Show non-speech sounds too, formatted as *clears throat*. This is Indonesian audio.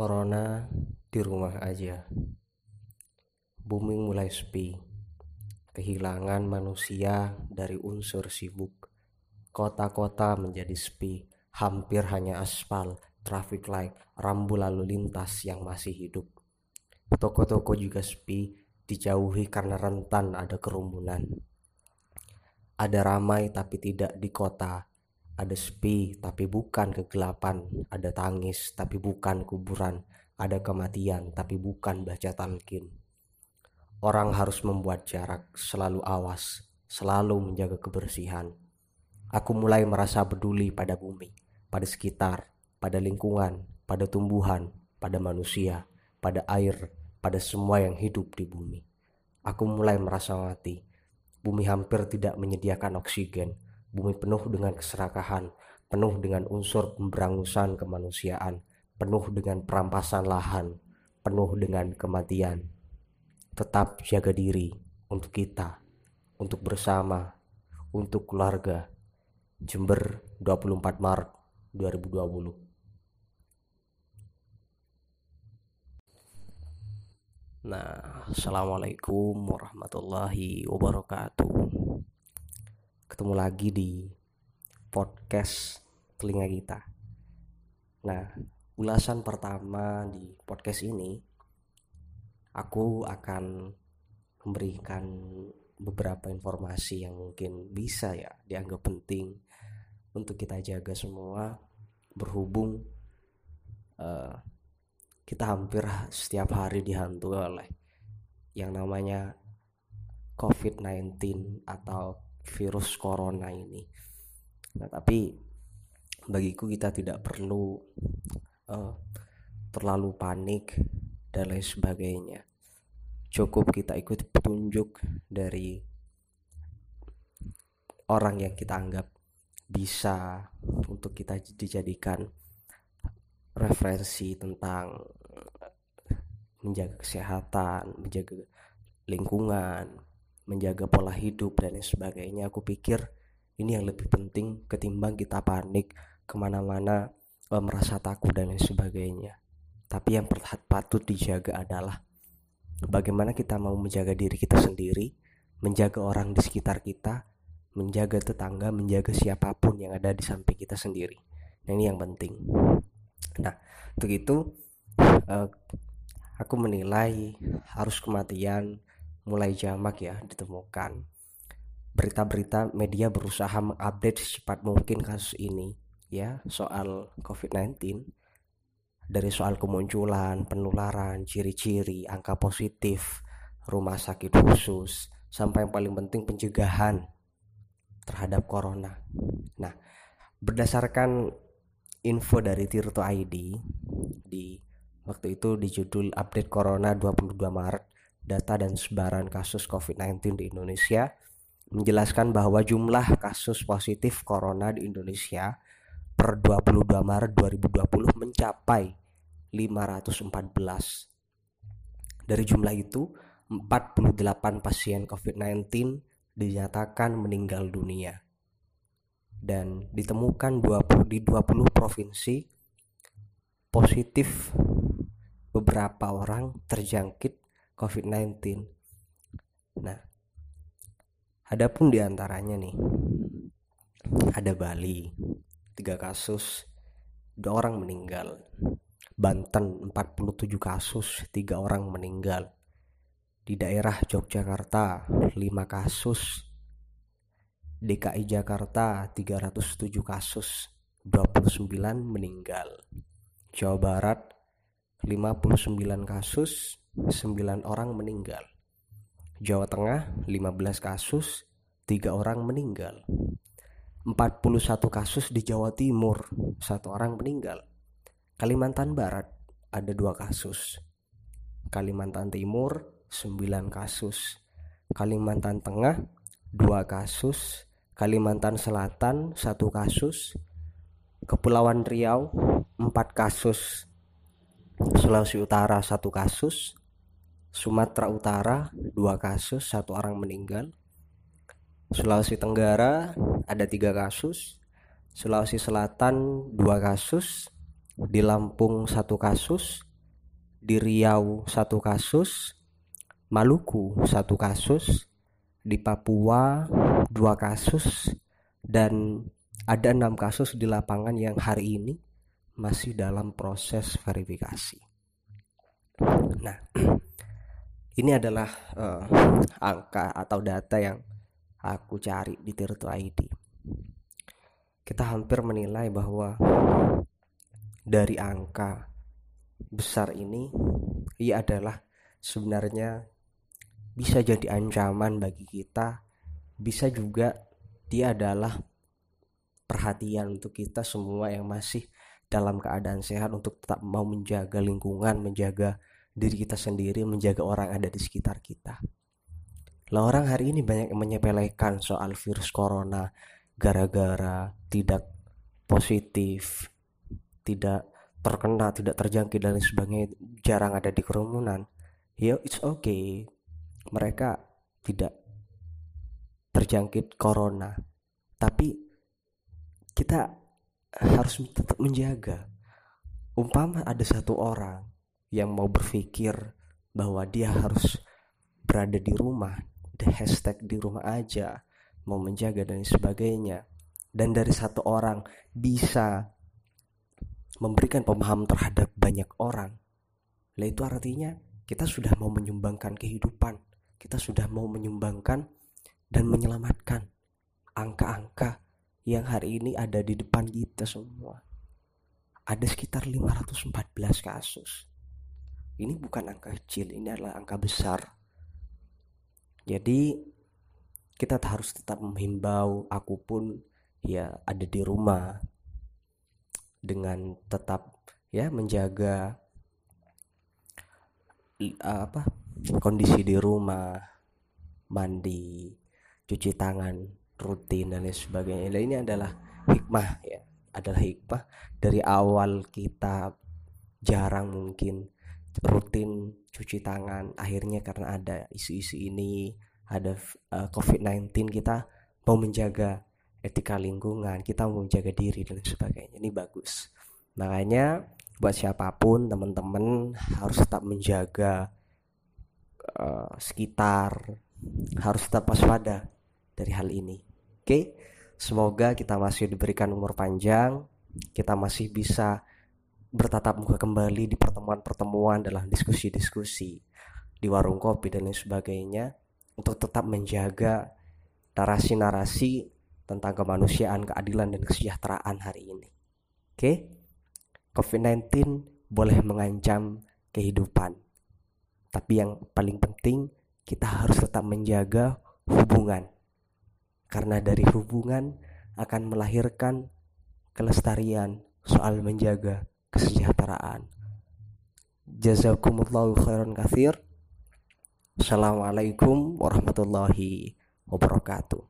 Corona di rumah aja. Bumi mulai sepi. Kehilangan manusia dari unsur sibuk. Kota-kota menjadi sepi, hampir hanya aspal, traffic light, rambu lalu lintas yang masih hidup. Toko-toko juga sepi, dijauhi karena rentan ada kerumunan. Ada ramai tapi tidak di kota, ada sepi tapi bukan kegelapan, ada tangis tapi bukan kuburan, ada kematian tapi bukan baca talqin. Orang harus membuat jarak, selalu awas, selalu menjaga kebersihan. Aku mulai merasa peduli pada bumi, pada sekitar, pada lingkungan, pada tumbuhan, pada manusia, pada air, pada semua yang hidup di bumi. Aku mulai merasa mati. Bumi hampir tidak menyediakan oksigen. Bumi penuh dengan keserakahan, penuh dengan unsur pemberangusan kemanusiaan, penuh dengan perampasan lahan, penuh dengan kematian. Tetap jaga diri untuk kita, untuk bersama, untuk keluarga. Jember 24 Maret 2020 Nah, Assalamualaikum warahmatullahi wabarakatuh Ketemu lagi di podcast telinga kita. Nah, ulasan pertama di podcast ini Aku akan memberikan beberapa informasi yang mungkin bisa ya dianggap penting Untuk kita jaga semua Berhubung uh, kita hampir setiap hari dihantui oleh yang namanya COVID-19 atau virus corona ini. Nah, tapi bagiku kita tidak perlu uh, terlalu panik dan lain sebagainya. Cukup kita ikut petunjuk dari orang yang kita anggap bisa untuk kita dijadikan referensi tentang menjaga kesehatan, menjaga lingkungan, menjaga pola hidup dan lain sebagainya. Aku pikir ini yang lebih penting ketimbang kita panik ke mana-mana e, merasa takut dan lain sebagainya. Tapi yang patut dijaga adalah bagaimana kita mau menjaga diri kita sendiri, menjaga orang di sekitar kita, menjaga tetangga, menjaga siapa pun yang ada di samping kita sendiri. Nah ini yang penting. Nah untuk itu uh, aku menilai harus kematian mulai jamak ya ditemukan. Berita-berita media berusaha mengupdate secepat mungkin kasus ini ya soal COVID-19 dari soal kemunculan, penularan, ciri-ciri, angka positif, rumah sakit khusus, sampai yang paling penting pencegahan terhadap corona. Nah, berdasarkan info dari Tirto ID di Waktu itu di judul Update Corona 22 Maret, data dan sebaran kasus COVID-19 di Indonesia menjelaskan bahwa jumlah kasus positif corona di Indonesia per 22 Maret 2020 mencapai 514. Dari jumlah itu, 48 pasien COVID-19 dinyatakan meninggal dunia. Dan ditemukan 20 di 20 provinsi positif beberapa orang terjangkit COVID-19. Nah, adapun di antaranya nih, ada Bali, tiga kasus, dua orang meninggal. Banten 47 kasus, tiga orang meninggal. Di daerah Yogyakarta 5 kasus. DKI Jakarta 307 kasus, 29 meninggal. Jawa Barat 59 kasus, 9 orang meninggal. Jawa Tengah 15 kasus, 3 orang meninggal. 41 kasus di Jawa Timur, satu orang meninggal. Kalimantan Barat ada dua kasus. Kalimantan Timur 9 kasus. Kalimantan Tengah 2 kasus. Kalimantan Selatan satu kasus. Kepulauan Riau 4 kasus Sulawesi Utara satu kasus, Sumatera Utara dua kasus, satu orang meninggal. Sulawesi Tenggara ada tiga kasus, Sulawesi Selatan dua kasus, di Lampung satu kasus, di Riau satu kasus, Maluku satu kasus, di Papua dua kasus, dan ada enam kasus di lapangan yang hari ini masih dalam proses verifikasi. Nah, *clears throat* ini adalah uh, angka atau data yang aku cari di Tirto ID. Kita hampir menilai bahwa dari angka besar ini ia adalah sebenarnya bisa jadi ancaman bagi kita bisa juga dia adalah perhatian untuk kita semua yang masih dalam keadaan sehat untuk tetap mau menjaga lingkungan, menjaga diri kita sendiri, menjaga orang ada di sekitar kita. Lah orang hari ini banyak yang menyepelekan soal virus corona gara-gara tidak positif, tidak terkena tidak terjangkit dan sebagainya. Jarang ada di kerumunan. Ya it's okay. Mereka tidak terjangkit corona. Tapi kita harus tetap menjaga. Umpama ada satu orang yang mau berpikir bahwa dia harus berada di rumah the hashtag di rumah aja mau menjaga dan sebagainya dan dari satu orang bisa memberikan pemahaman terhadap banyak orang. Lah itu artinya kita sudah mau menyumbangkan kehidupan, kita sudah mau menyumbangkan dan menyelamatkan angka-angka yang hari ini ada di depan kita semua. Ada sekitar 514 kasus. Ini bukan angka kecil, ini adalah angka besar. Jadi kita harus tetap menghimbau aku pun ya ada di rumah dengan tetap ya menjaga apa kondisi di rumah mandi cuci tangan rutin dan lain sebagainya dan ini adalah hikmah ya adalah hikmah dari awal kita jarang mungkin rutin cuci tangan. Akhirnya karena ada isu-isu ini ada uh, eh, COVID-19 kita mau menjaga etika lingkungan kita mau menjaga diri dan sebagainya. Ini bagus. Makanya buat siapa pun teman-teman harus tetap menjaga uh, sekitar harus tetap waspada dari hal ini. Oke? Semoga kita masih diberikan umur panjang kita masih bisa bertatap muka kembali di pertemuan-pertemuan dalam diskusi-diskusi di warung kopi dan lain sebagainya untuk tetap menjaga narasi-narasi tentang kemanusiaan, keadilan, dan kesejahteraan hari ini. Oke, COVID-19 boleh mengancam kehidupan, tapi yang paling penting kita harus tetap menjaga hubungan, karena dari hubungan akan melahirkan kelestarian soal menjaga kesejahteraan. Jazakumullahu khairan kathir. Assalamualaikum warahmatullahi wabarakatuh.